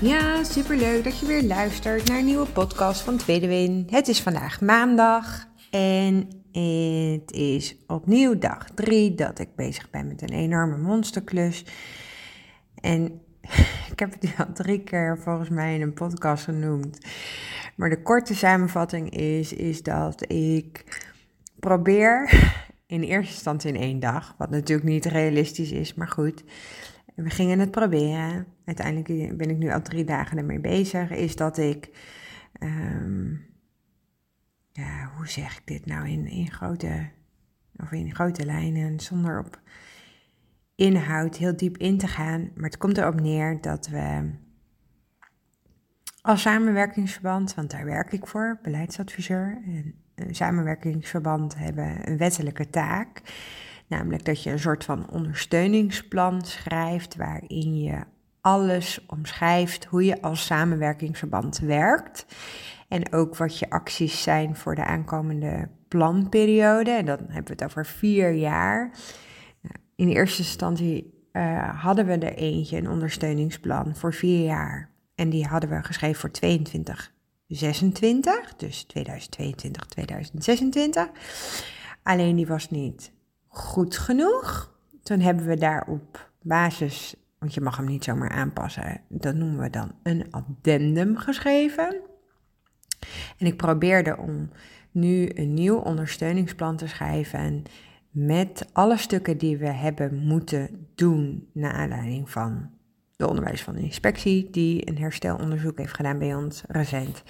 Ja, superleuk dat je weer luistert naar een nieuwe podcast van Tweede Win. Het is vandaag maandag en het is opnieuw dag drie dat ik bezig ben met een enorme monsterklus. En ik heb het nu al drie keer volgens mij in een podcast genoemd. Maar de korte samenvatting is, is dat ik probeer in eerste instantie in één dag, wat natuurlijk niet realistisch is, maar goed. We gingen het proberen. Uiteindelijk ben ik nu al drie dagen ermee bezig. Is dat ik, ehm, ja, hoe zeg ik dit nou in, in grote, of in grote lijnen, zonder op inhoud heel diep in te gaan. Maar het komt erop neer dat we als samenwerkingsverband, want daar werk ik voor, beleidsadviseur. En een samenwerkingsverband hebben een wettelijke taak. Namelijk dat je een soort van ondersteuningsplan schrijft waarin je alles omschrijft hoe je als samenwerkingsverband werkt. En ook wat je acties zijn voor de aankomende planperiode. En dan hebben we het over vier jaar. Nou, in eerste instantie uh, hadden we er eentje, een ondersteuningsplan voor vier jaar. En die hadden we geschreven voor 22, 26, dus 2022, 2026. Alleen die was niet goed genoeg. Toen hebben we daar op basis, want je mag hem niet zomaar aanpassen, dat noemen we dan een addendum geschreven. En ik probeerde om nu een nieuw ondersteuningsplan te schrijven met alle stukken die we hebben moeten doen naar aanleiding van de onderwijs van de inspectie, die een herstelonderzoek heeft gedaan bij ons recent.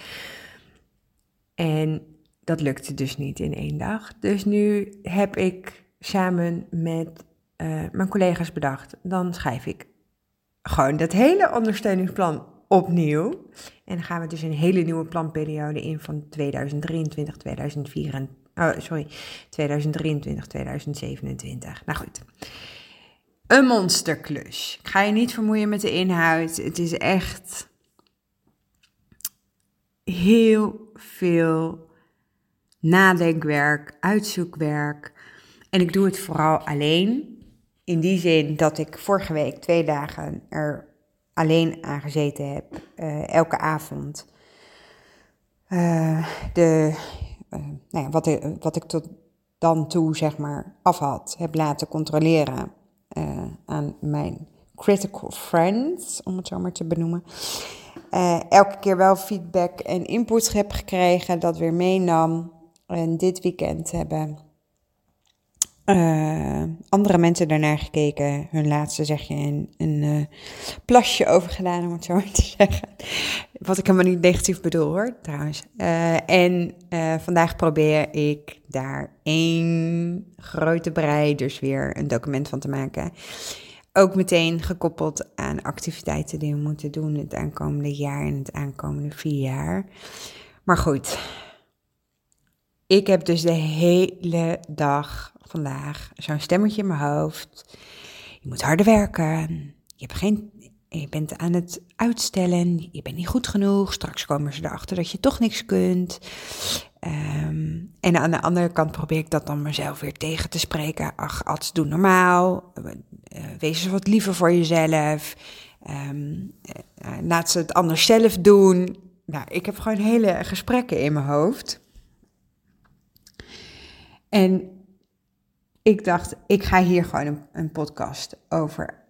En dat lukte dus niet in één dag. Dus nu heb ik samen met uh, mijn collega's bedacht, dan schrijf ik gewoon dat hele ondersteuningsplan opnieuw. En dan gaan we dus een hele nieuwe planperiode in van 2023, 2024, oh, sorry, 2023, 2027. Nou goed. Een monsterklus. Ik ga je niet vermoeien met de inhoud. Het is echt heel veel nadenkwerk, uitzoekwerk. En ik doe het vooral alleen. In die zin dat ik vorige week twee dagen er alleen aan gezeten heb. Uh, elke avond. Uh, de, uh, nou ja, wat, wat ik tot dan toe, zeg maar, af had, heb laten controleren aan mijn critical friends, om het zo maar te benoemen. elke keer wel feedback en input heb gekregen, dat weer meenam. En dit weekend hebben uh, andere mensen daarnaar gekeken. Hun laatste zeg je een, uh, plasje over gedaan, om het zo maar te zeggen. Wat ik helemaal niet negatief bedoel hoor, trouwens. Uh, en vandaag probeer ik daar één grote brei, dus weer een document van te maken. Ook meteen gekoppeld aan activiteiten die we moeten doen het aankomende jaar en het aankomende vier jaar. Maar goed, ik heb dus de hele dag vandaag zo'n stemmetje in mijn hoofd. Je moet harder werken. Je, hebt geen, je bent aan het uitstellen. Je bent niet goed genoeg. Straks komen ze erachter dat je toch niks kunt. Um, en aan de andere kant probeer ik dat dan mezelf weer tegen te spreken. Ach, als doe normaal. Uh, wees eens wat liever voor jezelf. Um, uh, laat ze het anders zelf doen. Nou, ik heb gewoon hele gesprekken in mijn hoofd. En ik dacht, ik ga hier gewoon een, een podcast over,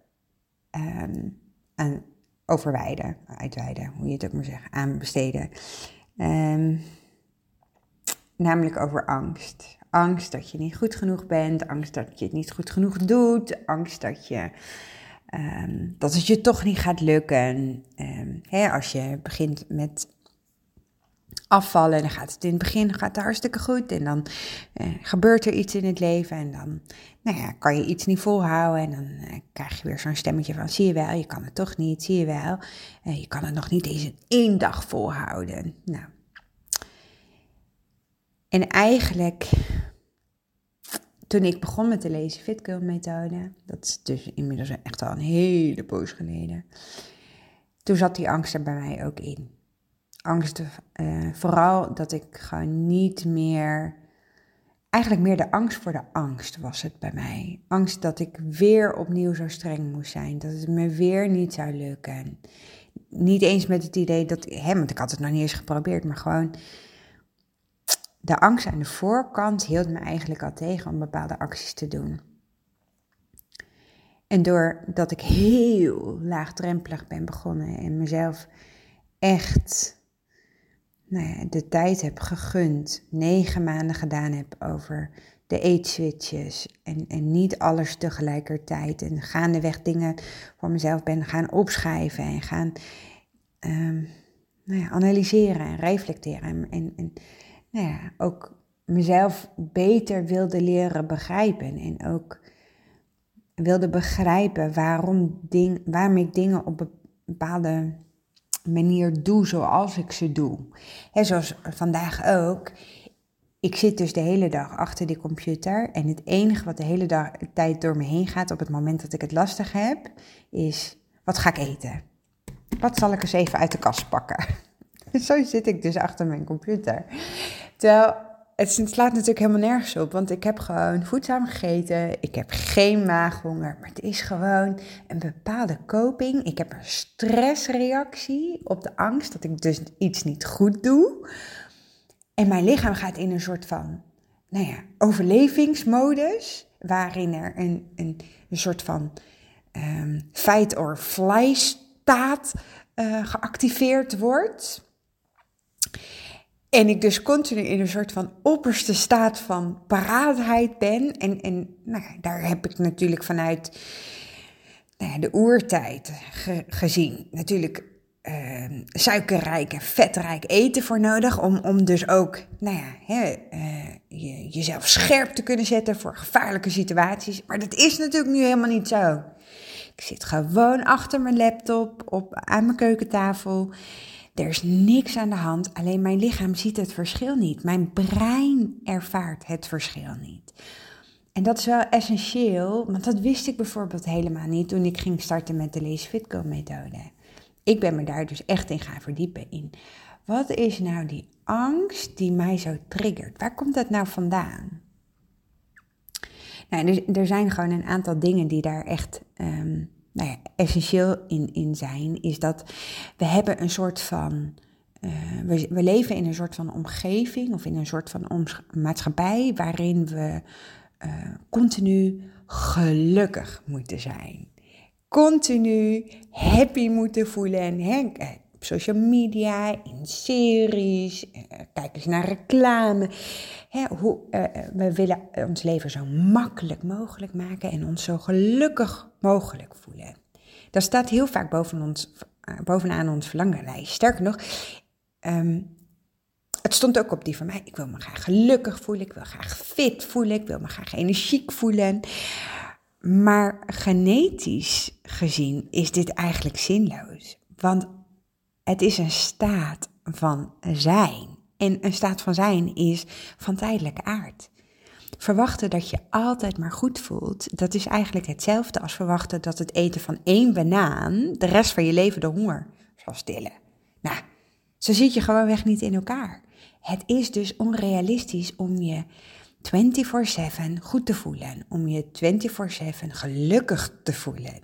um, aan, over wijden, uitweiden, hoe je het ook maar zeggen, aan besteden. Um, namelijk over angst. Angst dat je niet goed genoeg bent, angst dat je het niet goed genoeg doet, angst dat, je, um, dat het je toch niet gaat lukken. hè, als je begint met afvallen. En dan gaat het in het begin gaat het hartstikke goed. En dan eh, gebeurt er iets in het leven. En dan nou ja, kan je iets niet volhouden. En dan eh, krijg je weer zo'n stemmetje van: zie je wel, je kan het toch niet, zie je wel. Eh, je kan het nog niet eens in één dag volhouden. Nou. En eigenlijk, toen ik begon met de Lazy Fit methode, dat is dus inmiddels echt al een hele poos geleden. Toen zat die angst er bij mij ook in angst, uh, vooral dat ik gewoon niet meer, eigenlijk meer de angst voor de angst was het bij mij. Angst dat ik weer opnieuw zo streng moest zijn, dat het me weer niet zou lukken. Niet eens met het idee dat, hè, want ik had het nog niet eens geprobeerd, maar gewoon de angst aan de voorkant hield me eigenlijk al tegen om bepaalde acties te doen. En doordat ik heel laagdrempelig ben begonnen en mezelf echt nou ja, de tijd heb gegund, negen maanden gedaan heb over de eetswitches en, en niet alles tegelijkertijd. En gaandeweg dingen voor mezelf ben gaan opschrijven en gaan um, nou ja, analyseren en reflecteren. En, en, en nou ja, ook mezelf beter wilde leren begrijpen. En ook wilde begrijpen waarom ding, waarom ik dingen op bepaalde manier doe zoals ik ze doe. He, zoals vandaag ook. Ik zit dus de hele dag achter die computer en het enige wat de hele dag, tijd door me heen gaat op het moment dat ik het lastig heb, is wat ga ik eten? Wat zal ik eens even uit de kast pakken? Zo zit ik dus achter mijn computer. Terwijl het slaat natuurlijk helemaal nergens op, want ik heb gewoon voedzaam gegeten. Ik heb geen maaghonger, maar het is gewoon een bepaalde coping. Ik heb een stressreactie op de angst dat ik dus iets niet goed doe. En mijn lichaam gaat in een soort van, nou ja, overlevingsmodus, waarin er een, een, soort van um, fight or fly staat uh, geactiveerd wordt. En ik dus continu in een soort van opperste staat van paraatheid ben. En, en nou daar heb ik natuurlijk vanuit nou de oertijd gezien. Natuurlijk uh, suikerrijk en vetrijk eten voor nodig. Om, om dus ook nou ja, hè, uh, je, jezelf scherp te kunnen zetten voor gevaarlijke situaties. Maar dat is natuurlijk nu helemaal niet zo. Ik zit gewoon achter mijn laptop op, aan mijn keukentafel. Er is niks aan de hand, alleen mijn lichaam ziet het verschil niet. Mijn brein ervaart het verschil niet. En dat is wel essentieel, want dat wist ik bijvoorbeeld helemaal niet toen ik ging starten met de Lazy Fit Girl methode. Ik ben me daar dus echt in gaan verdiepen in. Wat is nou die angst die mij zo triggert? Waar komt dat nou vandaan? Nou, er, zijn gewoon een aantal dingen die daar echt um, nou essentieel in, in zijn, is dat we hebben een soort van. Uh, we, we, leven in een soort van omgeving of in een soort van maatschappij waarin we uh, continu gelukkig moeten zijn. Continu happy moeten voelen. Hè? Eh, op social media, in series, uh, kijk eens naar reclame. Hè, hoe, we willen ons leven zo makkelijk mogelijk maken en ons zo gelukkig mogelijk voelen. Dat staat heel vaak boven ons, eh, bovenaan ons verlanglijst. Sterker nog, ehm, het stond ook op die van mij. Ik wil me graag gelukkig voelen, ik wil graag fit voelen, ik wil me graag energiek voelen. Maar genetisch gezien is dit eigenlijk zinloos. Want het is een staat van zijn. En een staat van zijn is van tijdelijke aard. Verwachten dat je altijd maar goed voelt, dat is eigenlijk hetzelfde als verwachten dat het eten van één banaan de rest van je leven de honger zal stillen. Nou, zo zit je gewoonweg niet in elkaar. Het is dus onrealistisch om je 24/7 goed te voelen, om je 24/7 gelukkig te voelen.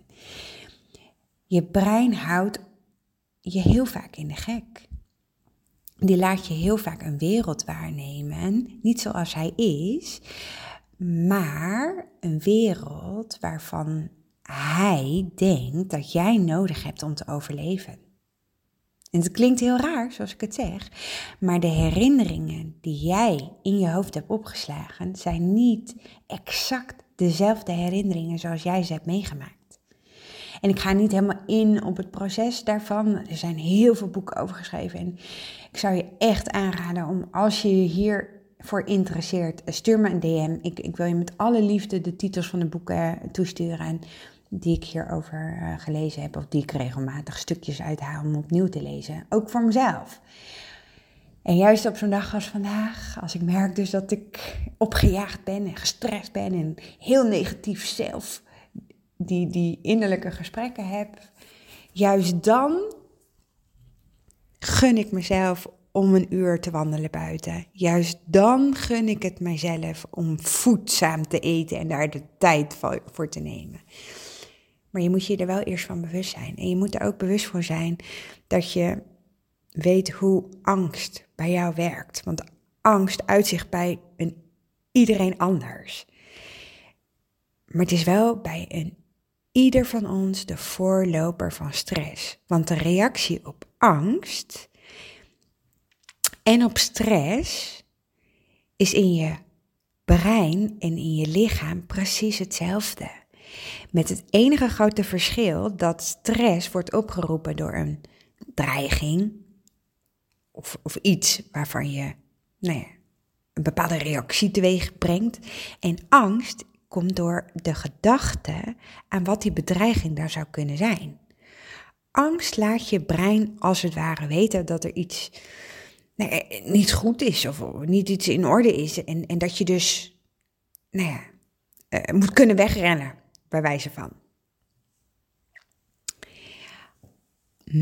Je brein houdt je heel vaak in de gek die laat je heel vaak een wereld waarnemen, niet zoals hij is, maar een wereld waarvan hij denkt dat jij nodig hebt om te overleven. En het klinkt heel raar, zoals ik het zeg, maar de herinneringen die jij in je hoofd hebt opgeslagen zijn niet exact dezelfde herinneringen zoals jij ze hebt meegemaakt. En ik ga niet helemaal in op het proces daarvan. Er zijn heel veel boeken over geschreven. En ik zou je echt aanraden om als je je hiervoor interesseert, stuur me een DM. Ik, ik wil je met alle liefde de titels van de boeken toesturen. En die ik hierover uh, gelezen heb, of die ik regelmatig stukjes uithaal om opnieuw te lezen. Ook voor mezelf. En juist op zo'n dag als vandaag, als ik merk dus dat ik opgejaagd ben en gestrest ben en heel negatief zelf die, die innerlijke gesprekken heb, juist dan gun ik mezelf om een uur te wandelen buiten. Juist dan gun ik het mijzelf om voedzaam te eten en daar de tijd voor te nemen. Maar je moet je er wel eerst van bewust zijn. En je moet er ook bewust voor zijn dat je weet hoe angst bij jou werkt. Want angst uitzicht bij een, iedereen anders. Maar het is wel bij een ieder van ons de voorloper van stress. Want de reactie op angst en op stress is in je brein en in je lichaam precies hetzelfde. Met het enige grote verschil dat stress wordt opgeroepen door een dreiging of, of iets waarvan je nou ja, een bepaalde reactie teweeg brengt. En angst komt door de gedachte aan wat die bedreiging daar zou kunnen zijn. Angst laat je brein als het ware weten dat er iets nee, niet goed is of niet iets in orde is. En, en dat je dus nou ja, uh, moet kunnen wegrennen, bij wijze van.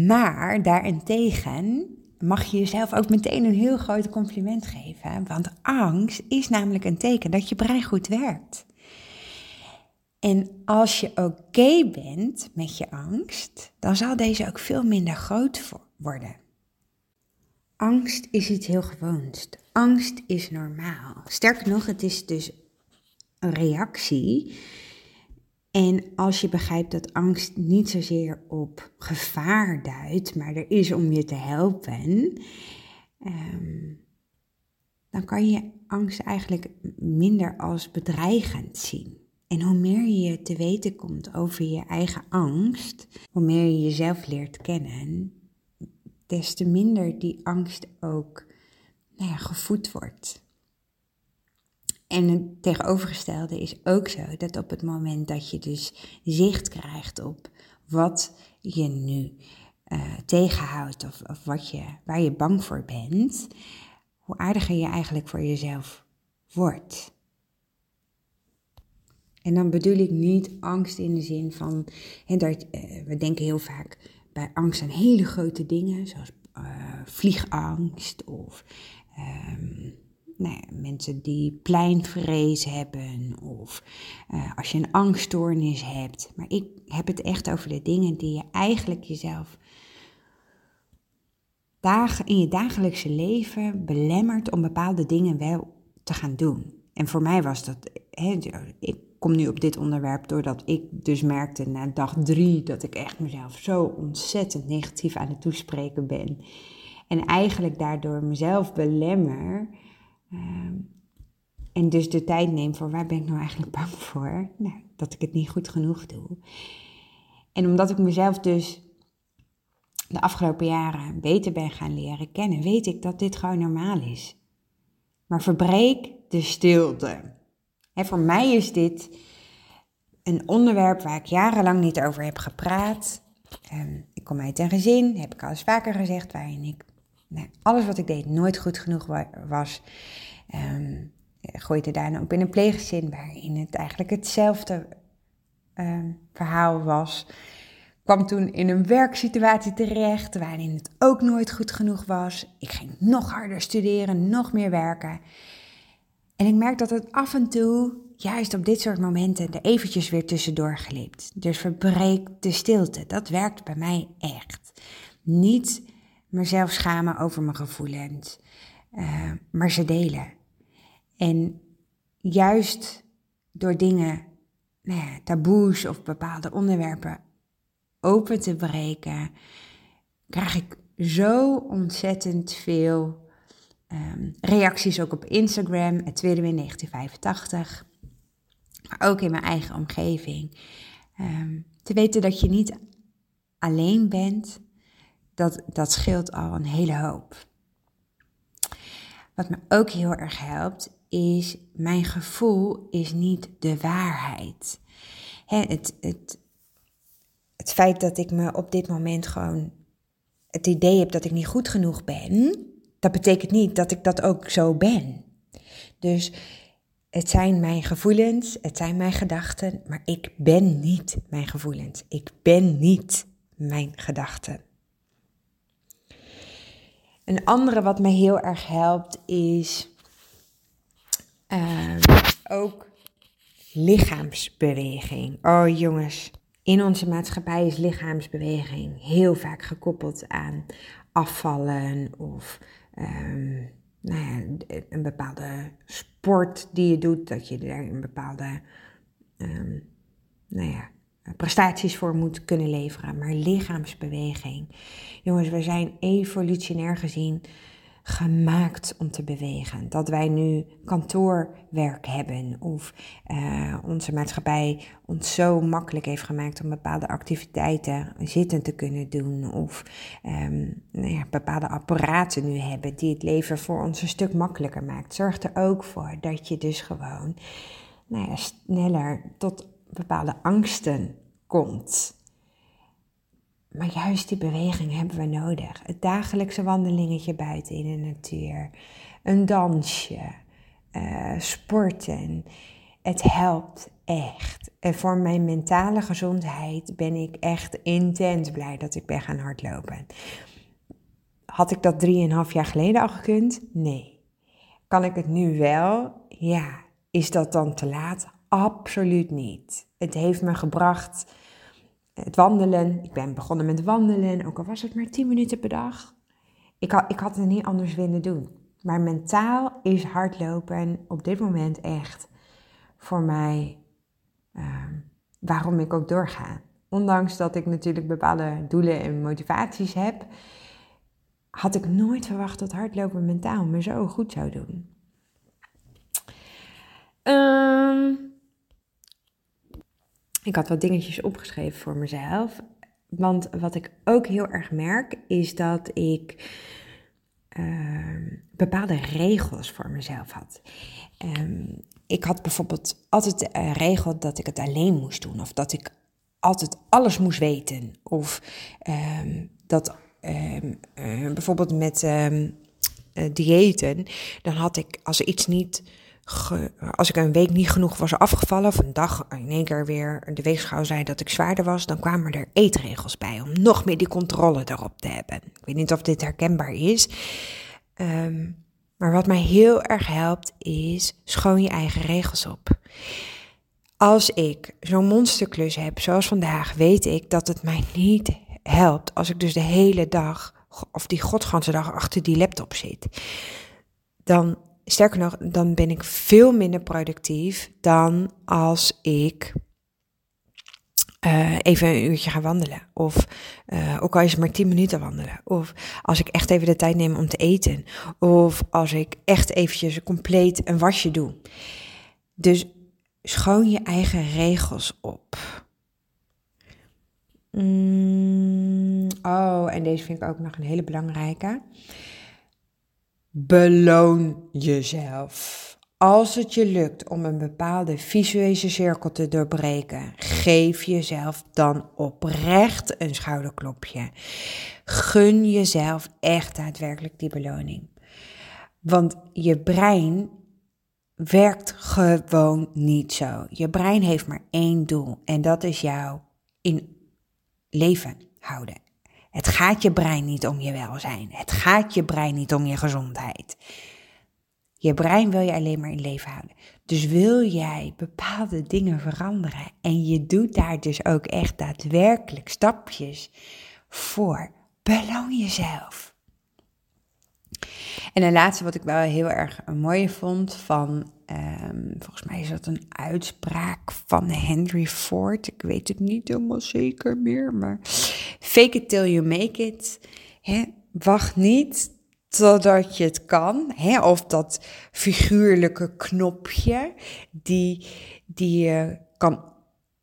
Maar daarentegen mag je jezelf ook meteen een heel groot compliment geven. Want angst is namelijk een teken dat je brein goed werkt. En als je oké bent met je angst, dan zal deze ook veel minder groot worden. Angst is iets heel gewoons. Angst is normaal. Sterker nog, het is dus een reactie. En als je begrijpt dat angst niet zozeer op gevaar duidt, maar er is om je te helpen, um, dan kan je angst eigenlijk minder als bedreigend zien. En hoe meer je te weten komt over je eigen angst, hoe meer je jezelf leert kennen, des te minder die angst ook nou ja, gevoed wordt. En het tegenovergestelde is ook zo dat op het moment dat je dus zicht krijgt op wat je nu uh, tegenhoudt of, of wat je, waar je bang voor bent, hoe aardiger je eigenlijk voor jezelf wordt. En dan bedoel ik niet angst in de zin van, hè, dat, uh, we denken heel vaak bij angst aan hele grote dingen, zoals uh, vliegangst of um, nou ja, mensen die pleinvrees hebben of uh, als je een angststoornis hebt. Maar ik heb het echt over de dingen die je eigenlijk jezelf dagen, in je dagelijkse leven belemmert om bepaalde dingen wel te gaan doen. En voor mij was dat, ik kom nu op dit onderwerp doordat ik dus merkte na dag drie dat ik echt mezelf zo ontzettend negatief aan het toespreken ben. En eigenlijk daardoor mezelf belemmer. Ehm, en dus de tijd neem voor waar ben ik nou eigenlijk bang voor? Nou, dat ik het niet goed genoeg doe. En omdat ik mezelf dus de afgelopen jaren beter ben gaan leren kennen, weet ik dat dit gewoon normaal is. Maar verbreek de stilte. En voor mij is dit een onderwerp waar ik jarenlang niet over heb gepraat. Um, ik kom uit een gezin, heb ik al eens vaker gezegd, waarin ik nou, alles wat ik deed nooit goed genoeg was. Um, gooide daarna ook in een pleeggezin waarin het eigenlijk hetzelfde um, verhaal was. Kwam toen in een werksituatie terecht waarin het ook nooit goed genoeg was. Ik ging nog harder studeren, nog meer werken. En ik merk dat het af en toe, juist op dit soort momenten, er eventjes weer tussendoor glipt. Dus verbreek de stilte. Dat werkt bij mij echt. Niet mezelf schamen over mijn gevoelens, uh, maar ze delen. En juist door dingen, nou ja, taboes of bepaalde onderwerpen open te breken, krijg ik zo ontzettend veel um, reacties ook op Instagram, het tweede in 1985, maar ook in mijn eigen omgeving. Um, Te weten dat je niet alleen bent, dat, dat scheelt al een hele hoop. Wat me ook heel erg helpt, is mijn gevoel is niet de waarheid. Hè, het, het, het feit dat ik me op dit moment gewoon het idee heb dat ik niet goed genoeg ben, dat betekent niet dat ik dat ook zo ben. Dus het zijn mijn gevoelens, het zijn mijn gedachten, maar ik ben niet mijn gevoelens. Ik ben niet mijn gedachten. Een andere wat me heel erg helpt is uh, ook lichaamsbeweging. Oh jongens, in onze maatschappij is lichaamsbeweging heel vaak gekoppeld aan afvallen of um, nou ja, een bepaalde sport die je doet, dat je er een bepaalde um, nou ja, prestaties voor moet kunnen leveren. Maar lichaamsbeweging. Jongens, we zijn evolutionair gezien gemaakt om te bewegen. Dat wij nu kantoorwerk hebben of uh, onze maatschappij ons zo makkelijk heeft gemaakt om bepaalde activiteiten zittend te kunnen doen of um, nou ja, bepaalde apparaten nu hebben die het leven voor ons een stuk makkelijker maakt. Zorgt er ook voor dat je dus gewoon nou ja, sneller tot bepaalde angsten komt. Maar juist die beweging hebben we nodig. Het dagelijkse wandelingetje buiten in de natuur. Een dansje. Uh, sporten. Het helpt echt. En voor mijn mentale gezondheid ben ik echt intens blij dat ik ben gaan hardlopen. Had ik dat drieënhalf jaar geleden al gekund? Nee. Kan ik het nu wel? Ja. Is dat dan te laat? Absoluut niet. Het heeft me gebracht het wandelen. Ik ben begonnen met wandelen, ook al was het maar 10 minuten per dag. Ik had, ik had het niet anders willen doen. Maar mentaal is hardlopen op dit moment echt voor mij uh, waarom ik ook doorga. Ondanks dat ik natuurlijk bepaalde doelen en motivaties heb, had ik nooit verwacht dat hardlopen mentaal me zo goed zou doen. Um, ik had wat dingetjes opgeschreven voor mezelf. Want wat ik ook heel erg merk, is dat ik uh, bepaalde regels voor mezelf had. Um, ik had bijvoorbeeld altijd een regel dat ik het alleen moest doen. Of dat ik altijd alles moest weten. Of um, dat uh, bijvoorbeeld met uh, diëten, dan had ik als iets niet als ik een week niet genoeg was afgevallen, of een dag in één keer weer de weegschaal zei dat ik zwaarder was, dan kwamen er eetregels bij om nog meer die controle erop te hebben. Ik weet niet of dit herkenbaar is. Um, maar wat mij heel erg helpt is schoon je eigen regels op. Als ik zo'n monsterklus heb, zoals vandaag, weet ik dat het mij niet helpt als ik dus de hele dag of die godganse dag achter die laptop zit. Dan sterker nog, dan ben ik veel minder productief dan als ik uh, even een uurtje ga wandelen. Of uh, ook al is het maar 10 minuten wandelen. Of als ik echt even de tijd neem om te eten. Of als ik echt eventjes compleet een wasje doe. Dus schoon je eigen regels op. Mm, oh, en deze vind ik ook nog een hele belangrijke. Beloon jezelf. Als het je lukt om een bepaalde visuele cirkel te doorbreken, geef jezelf dan oprecht een schouderklopje. Gun jezelf echt daadwerkelijk die beloning. Want je brein werkt gewoon niet zo. Je brein heeft maar één doel en dat is jou in leven houden. Het gaat je brein niet om je welzijn. Het gaat je brein niet om je gezondheid. Je brein wil je alleen maar in leven houden. Dus wil jij bepaalde dingen veranderen en je doet daar dus ook echt daadwerkelijk stapjes voor, beloon jezelf. En een laatste wat ik wel heel erg mooi vond van, um, volgens mij is dat een uitspraak van Henry Ford. Ik weet het niet helemaal zeker meer, maar fake it till you make it. Wacht niet totdat je het kan. Of dat figuurlijke knopje die, die je kan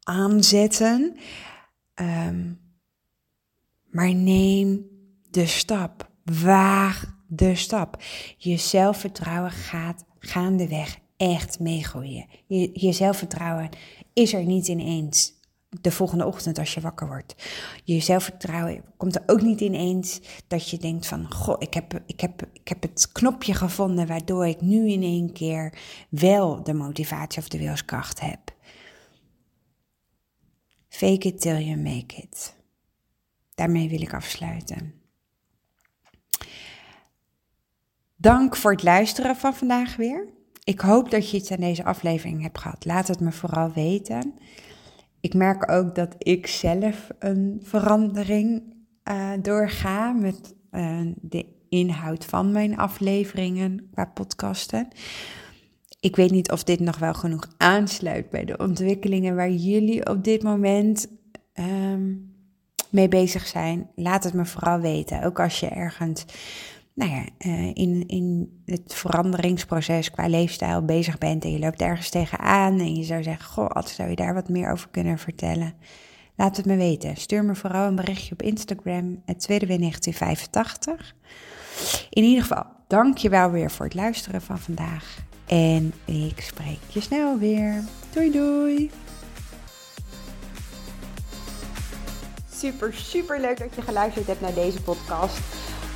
aanzetten. Ehm, maar neem de stap. Waag de stap. Je zelfvertrouwen gaat gaandeweg echt meegroeien. Je, je zelfvertrouwen is er niet ineens de volgende ochtend als je wakker wordt. Je zelfvertrouwen komt er ook niet ineens dat je denkt van, goh, ik heb, ik, heb, ik heb het knopje gevonden waardoor ik nu in één keer wel de motivatie of de wilskracht heb. Fake it till you make it. Daarmee wil ik afsluiten. Dank voor het luisteren van vandaag weer. Ik hoop dat je iets aan deze aflevering hebt gehad. Laat het me vooral weten. Ik merk ook dat ik zelf een verandering uh, doorga met uh, de inhoud van mijn afleveringen qua podcasten. Ik weet niet of dit nog wel genoeg aansluit bij de ontwikkelingen waar jullie op dit moment um, mee bezig zijn. Laat het me vooral weten. Ook als je ergens nou ja, uh, in, in het veranderingsproces qua leefstijl bezig bent en je loopt ergens tegenaan en je zou zeggen, goh, wat zou je daar wat meer over kunnen vertellen? Laat het me weten. Stuur me vooral een berichtje op Instagram, het tweede 1985. In ieder geval, dank je wel weer voor het luisteren van vandaag. En ik spreek je snel weer. Doei doei! Super, super leuk dat je geluisterd hebt naar deze podcast.